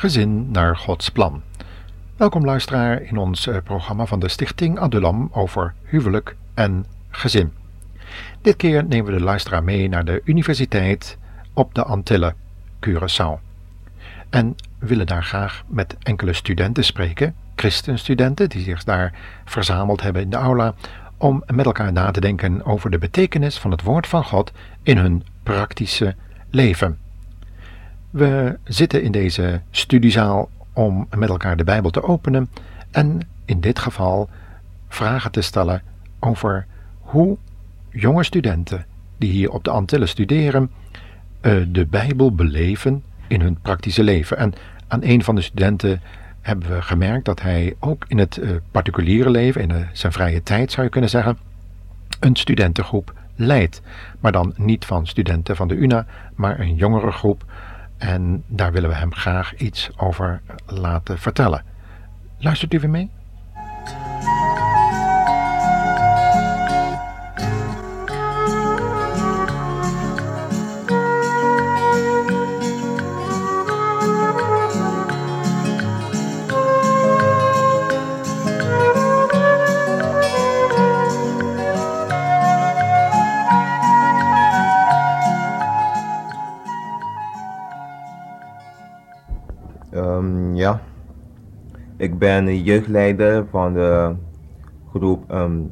Gezin naar Gods plan. Welkom luisteraar in ons eh, programma van de Stichting Adulam over huwelijk en gezin. Dit keer nemen we de luisteraar mee naar de universiteit op de Antillen, Curaçao. En willen daar graag met enkele studenten spreken, christenstudenten die zich daar verzameld hebben in de aula, om met elkaar na te denken over de betekenis van het woord van God in hun praktische leven. We zitten in deze studiezaal om met elkaar de Bijbel te openen en in dit geval vragen te stellen over hoe jonge studenten die hier op de Antillen studeren eh, de Bijbel beleven in hun praktische leven. En aan een van de studenten hebben we gemerkt dat hij ook in het uh, particuliere leven, in uh, zijn vrije tijd zou je kunnen zeggen, een studentengroep leidt. Maar dan niet van studenten van de UNA, maar een jongere groep. En daar willen we hem graag iets over laten vertellen. Luistert u weer mee? Ik ben jeugdleider van de groep um,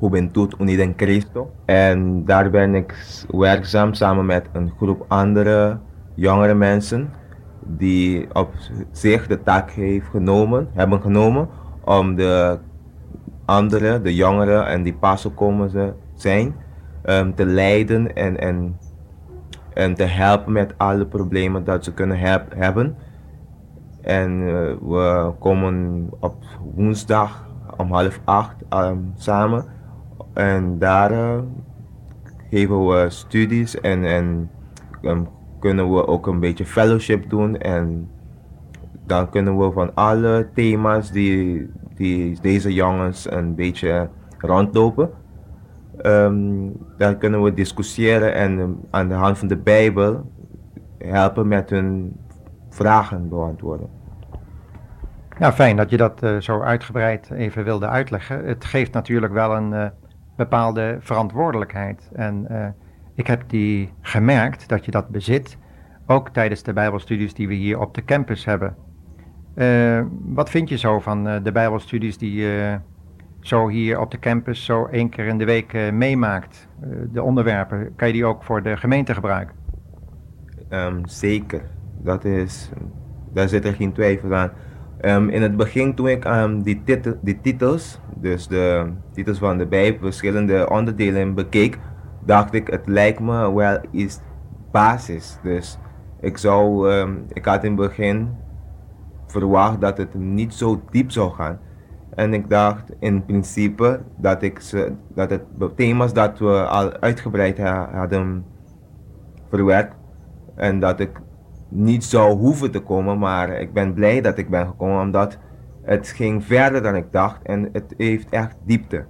Juventud Unida en Cristo. En daar ben ik werkzaam samen met een groep andere jongere mensen die op zich de taak heeft genomen, hebben genomen om de anderen, de jongeren en die pas komen zijn, um, te leiden en, en, en te helpen met alle problemen dat ze kunnen heb, hebben. En uh, we komen op woensdag om half acht um, samen. En daar uh, geven we studies en, en um, kunnen we ook een beetje fellowship doen. En dan kunnen we van alle thema's die, die deze jongens een beetje rondlopen. Um, dan kunnen we discussiëren en aan de hand van de Bijbel helpen met hun vragen beantwoorden. Ja, fijn dat je dat uh, zo uitgebreid even wilde uitleggen. Het geeft natuurlijk wel een uh, bepaalde verantwoordelijkheid. En uh, ik heb die gemerkt dat je dat bezit, ook tijdens de Bijbelstudies die we hier op de campus hebben. wat vind je zo van de Bijbelstudies die je zo hier op de campus zo één keer in de week meemaakt? de onderwerpen, kan je die ook voor de gemeente gebruiken? Um, zeker dat is, daar zit er geen twijfel aan. Um, in het begin toen ik um, die, die titels, dus de titels van de Bijbel, verschillende onderdelen bekeek, dacht ik het lijkt me wel iets basis. Dus ik zou, um, ik had in het begin verwacht dat het niet zo diep zou gaan. En ik dacht in principe dat, ik ze, dat het thema's dat we al uitgebreid hadden verwerkt en dat ik niet zou hoeven te komen, maar ik ben blij dat ik ben gekomen omdat het ging verder dan ik dacht en het heeft echt diepte.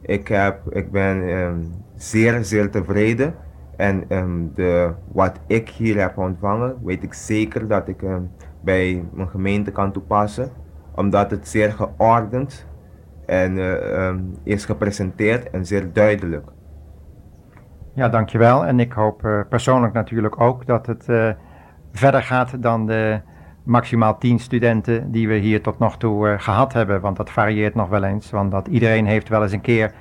Ik, heb, ik ben um, zeer, zeer tevreden en um, de, wat ik hier heb ontvangen, weet ik zeker dat ik um, bij mijn gemeente kan toepassen, omdat het zeer geordend en uh, is gepresenteerd en zeer duidelijk. Ja, dankjewel. En ik hoop uh, persoonlijk natuurlijk ook dat het uh, verder gaat dan de maximaal 10 studenten die we hier tot nog toe uh, gehad hebben. Want dat varieert nog wel eens. Want dat iedereen heeft wel eens een keer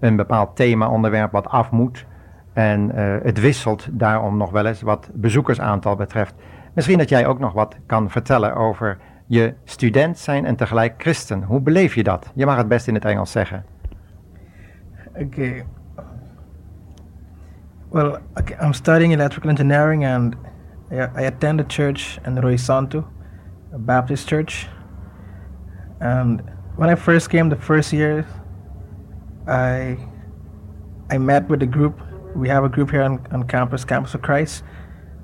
een bepaald thema-onderwerp wat af moet. En uh, het wisselt daarom nog wel eens wat bezoekersaantal betreft. Misschien dat jij ook nog wat kan vertellen over je student zijn en tegelijk christen. Hoe beleef je dat? Je mag het best in het Engels zeggen. Oké. Okay. Well, I'm studying electrical engineering and I attend a church in Roy Santo, a Baptist church. And when I first came the first year, I I met with the group. We have a group here on, on campus, Campus of Christ,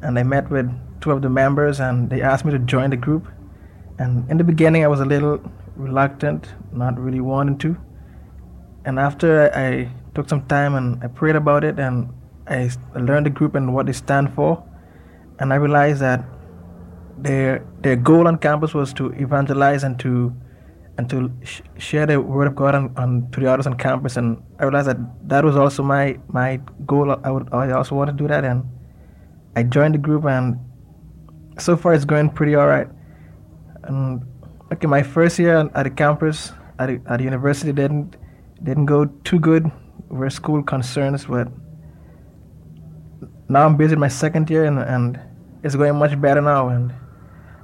and I met with two of the members, and they asked me to join the group. And in the beginning, I was a little reluctant, not really wanting to. And after I took some time and I prayed about it, and I learned the group and what they stand for, and I realized that their their goal on campus was to evangelize and to and to sh- share the word of God on, on to the others on campus. And I realized that that was also my my goal. I would I also want to do that, and I joined the group, and so far it's going pretty all right. And okay, my first year at the campus at the, at the university didn't didn't go too good where school concerns, but now I'm busy my second year and, and it's going much better now. And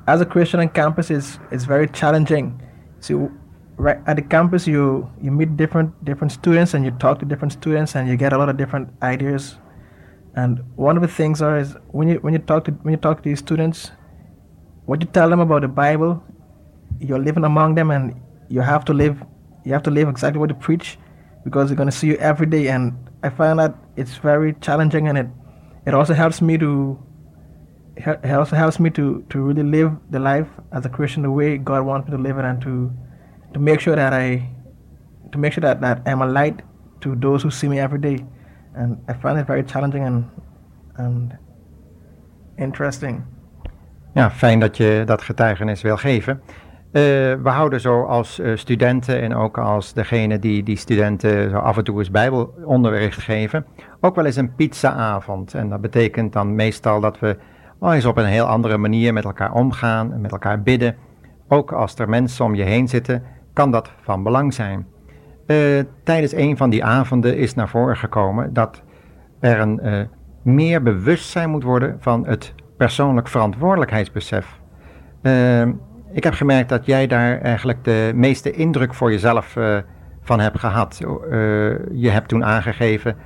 as a Christian on campus, it's, it's very challenging. So right at the campus, you, you meet different, different students and you talk to different students and you get a lot of different ideas. And one of the things are is when you, when you talk to, when you talk to these students, what you tell them about the Bible, you're living among them and you have to live, you have to live exactly what you preach because they're going to see you every day. And I find that it's very challenging and it it also helps me to it also helps me to to really live the life as a Christian the way God wants me to live it and to to make sure that I to make sure that, that I'm a light to those who see me every day. And I find it very challenging and and interesting. Ja, fijn dat je dat getuigenis wil geven. Uh, we houden zo als uh, studenten en ook als degene die die studenten zo af en toe eens bijbelonderricht geven, ook wel eens een pizzaavond. En dat betekent dan meestal dat we wel eens op een heel andere manier met elkaar omgaan en met elkaar bidden. Ook als er mensen om je heen zitten, kan dat van belang zijn. Uh, tijdens een van die avonden is naar voren gekomen dat er een meer bewustzijn moet worden van het persoonlijk verantwoordelijkheidsbesef. Ik heb gemerkt dat jij daar eigenlijk de meeste indruk voor jezelf uh, van hebt gehad. Uh, je hebt toen aangegeven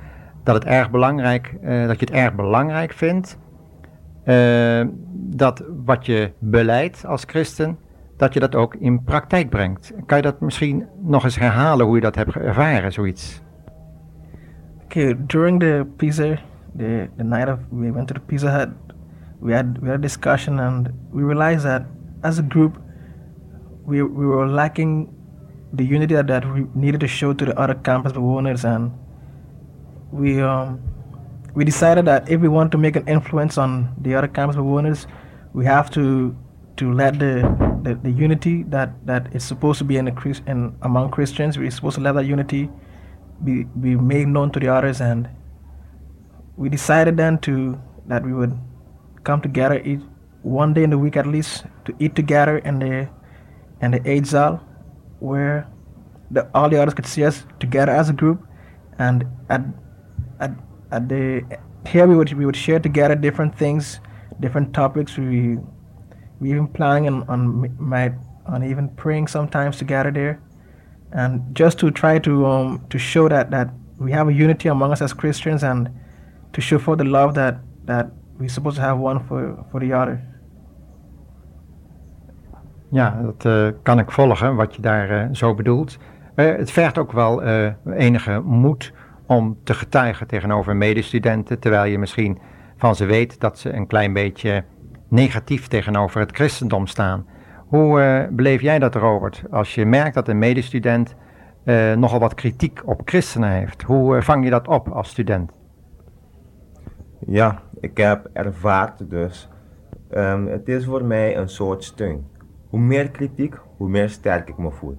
dat, het erg belangrijk, uh, dat je het erg belangrijk vindt dat wat je beleidt als christen, dat je dat ook in praktijk brengt. Kan je dat misschien nog eens herhalen hoe je dat hebt ervaren, zoiets? Okay, during the Pisa, the, the night of we went to the Pizza Hut, we had we had a discussion and we realized that as a group, we, we were lacking the unity that, that we needed to show to the other campus owners, and we um, we decided that if we want to make an influence on the other campus owners, we have to to let the, the, the unity that, that is supposed to be in, a, in among Christians, we're supposed to let that unity be, be made known to the others, and we decided then to that we would come together each one day in the week at least to eat together in the in the zal where the, all the others could see us together as a group. And at at, at the here we would we would share together different things different topics. We we even planning on on on even praying sometimes together there. And just to try to um to show that that we have a unity among us as Christians and to show for the love that that we're supposed to have one for for the other Ja, dat uh, kan ik volgen, wat je daar uh, zo bedoelt. Uh, het vergt ook wel enige moed om te getuigen tegenover medestudenten, terwijl je misschien van ze weet dat ze een klein beetje negatief tegenover het christendom staan. Hoe beleef jij dat, Robert, als je merkt dat een medestudent nogal wat kritiek op christenen heeft? Hoe vang je dat op als student? Ja, ik heb ervaard dus. Um, het is voor mij een soort steun hoe meer kritiek, hoe meer sterk ik me voel.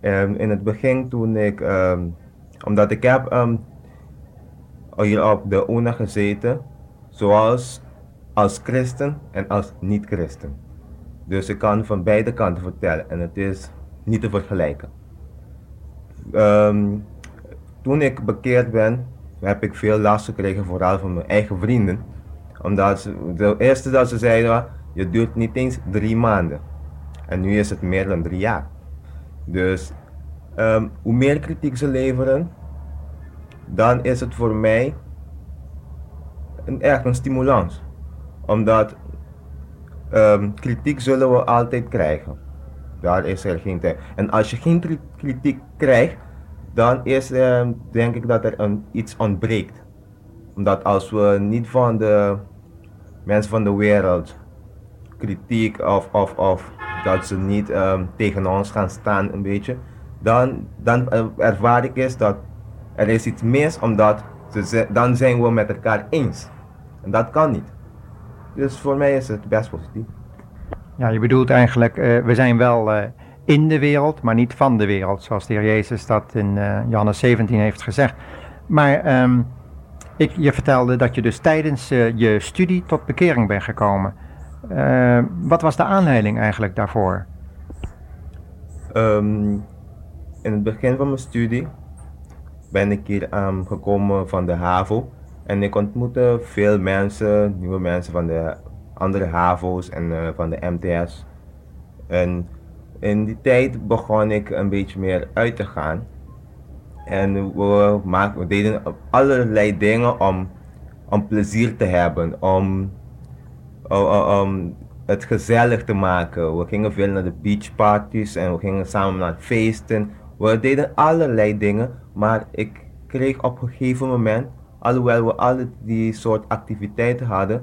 Um, in het begin toen ik, um, omdat ik heb um, hier op de UNA gezeten, zoals als christen en als niet-christen. Dus ik kan van beide kanten vertellen en het is niet te vergelijken. toen ik bekeerd ben, heb ik veel last gekregen, vooral van mijn eigen vrienden. Omdat ze, de eerste dat ze zeiden, je duurt niet eens drie maanden. En nu is het meer dan drie jaar. Dus um, hoe meer kritiek ze leveren, dan is het voor mij een, echt een stimulans. Omdat um, kritiek zullen we altijd krijgen. Daar is er geen tijd. En als je geen kritiek krijgt, dan is um, denk ik dat er een, iets ontbreekt. Omdat als we niet van de mensen van de wereld kritiek of, of, of dat ze niet um, tegen ons gaan staan een beetje, dan, dan ervaar ik is dat er is iets mis omdat ze, dan zijn we met elkaar eens. En dat kan niet. Dus voor mij is het best positief. Ja, je bedoelt eigenlijk, we zijn wel in de wereld, maar niet van de wereld, zoals de Heer Jezus dat in Johannes 17 heeft gezegd. Maar ehm, ik, je vertelde dat je dus tijdens je studie tot bekering bent gekomen. Wat was de aanleiding eigenlijk daarvoor? Ehm, in het begin van mijn studie ben ik hier um, gekomen van de HAVO. En ik ontmoette veel mensen, nieuwe mensen van de andere HAVO's en uh, van de MTS. En in die tijd begon ik een beetje meer uit te gaan. En we deden allerlei dingen om, om plezier te hebben, om, het gezellig te maken. We gingen veel naar de beachparties en we gingen samen naar feesten. We deden allerlei dingen, maar ik kreeg op een gegeven moment, alhoewel we alle die soort activiteiten hadden,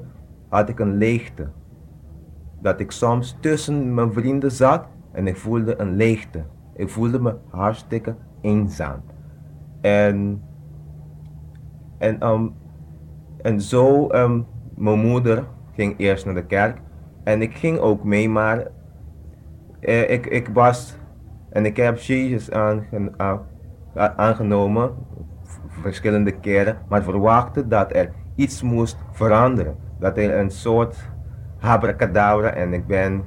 had ik een leegte. Dat ik soms tussen mijn vrienden zat en ik voelde een leegte. Ik voelde me hartstikke eenzaam. En, en, um, en zo, um, mijn moeder ging eerst naar de kerk en ik ging ook mee, maar eh, ik, ik was en ik heb Jezus aangenomen, verschillende keren, maar verwachtte dat er iets moest veranderen. Dat er een soort abracadabra en ik ben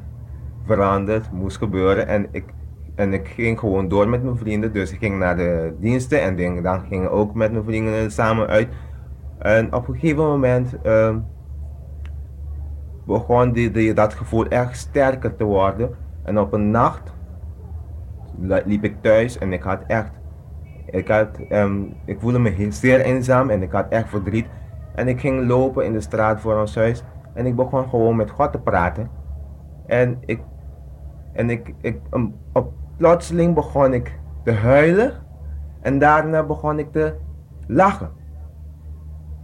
veranderd, moest gebeuren. En ik, en ik ging gewoon door met mijn vrienden. Dus ik ging naar de diensten en dan ging ik ook met mijn vrienden samen uit. En op een gegeven moment uh, begon die, dat gevoel echt sterker te worden. En op een nacht liep ik thuis en ik had echt, ik, had, um, ik voelde me zeer eenzaam en ik had echt verdriet. En ik ging lopen in de straat voor ons huis en ik begon gewoon met God te praten. En ik, en ik, ik op, plotseling begon ik te huilen en daarna begon ik te lachen.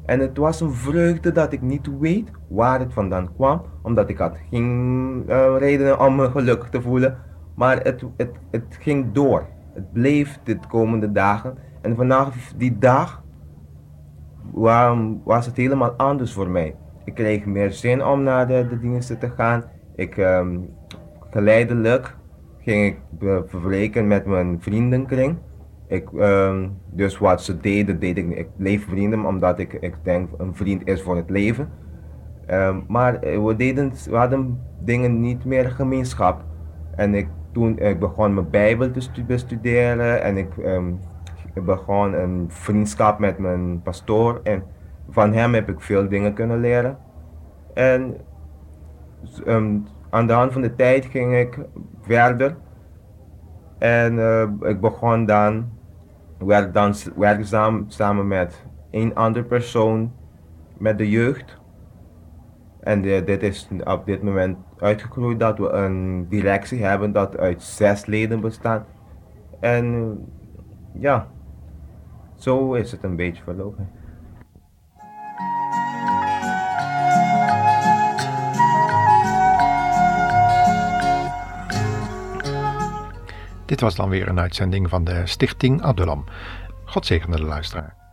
En het was een vreugde dat ik niet weet waar het vandaan kwam, omdat ik had geen uh, redenen om me gelukkig te voelen. Maar het, het, het ging door. Het bleef de komende dagen. En vanaf die dag was het helemaal anders voor mij. Ik kreeg meer zin om naar de, diensten te gaan. Ik, um, geleidelijk ging ik verbreken met mijn vriendenkring. Ik, um, dus wat ze deden, deed ik Ik bleef vrienden omdat ik, ik denk een vriend is voor het leven. Um, maar we, deden, we hadden dingen niet meer gemeenschap. En ik toen ik begon mijn Bijbel te bestuderen en ik, ik begon een vriendschap met mijn pastoor en van hem heb ik veel dingen kunnen leren. En aan de hand van de tijd ging ik verder en uh, ik begon dan, werd dan werkzaam samen met een andere persoon met de jeugd. En dit is op dit moment uitgegroeid dat we een directie hebben dat uit zes leden bestaat. En ja, zo is het een beetje verlopen. Dit was dan weer een uitzending van de Stichting Adulam. God zegene de luisteraar.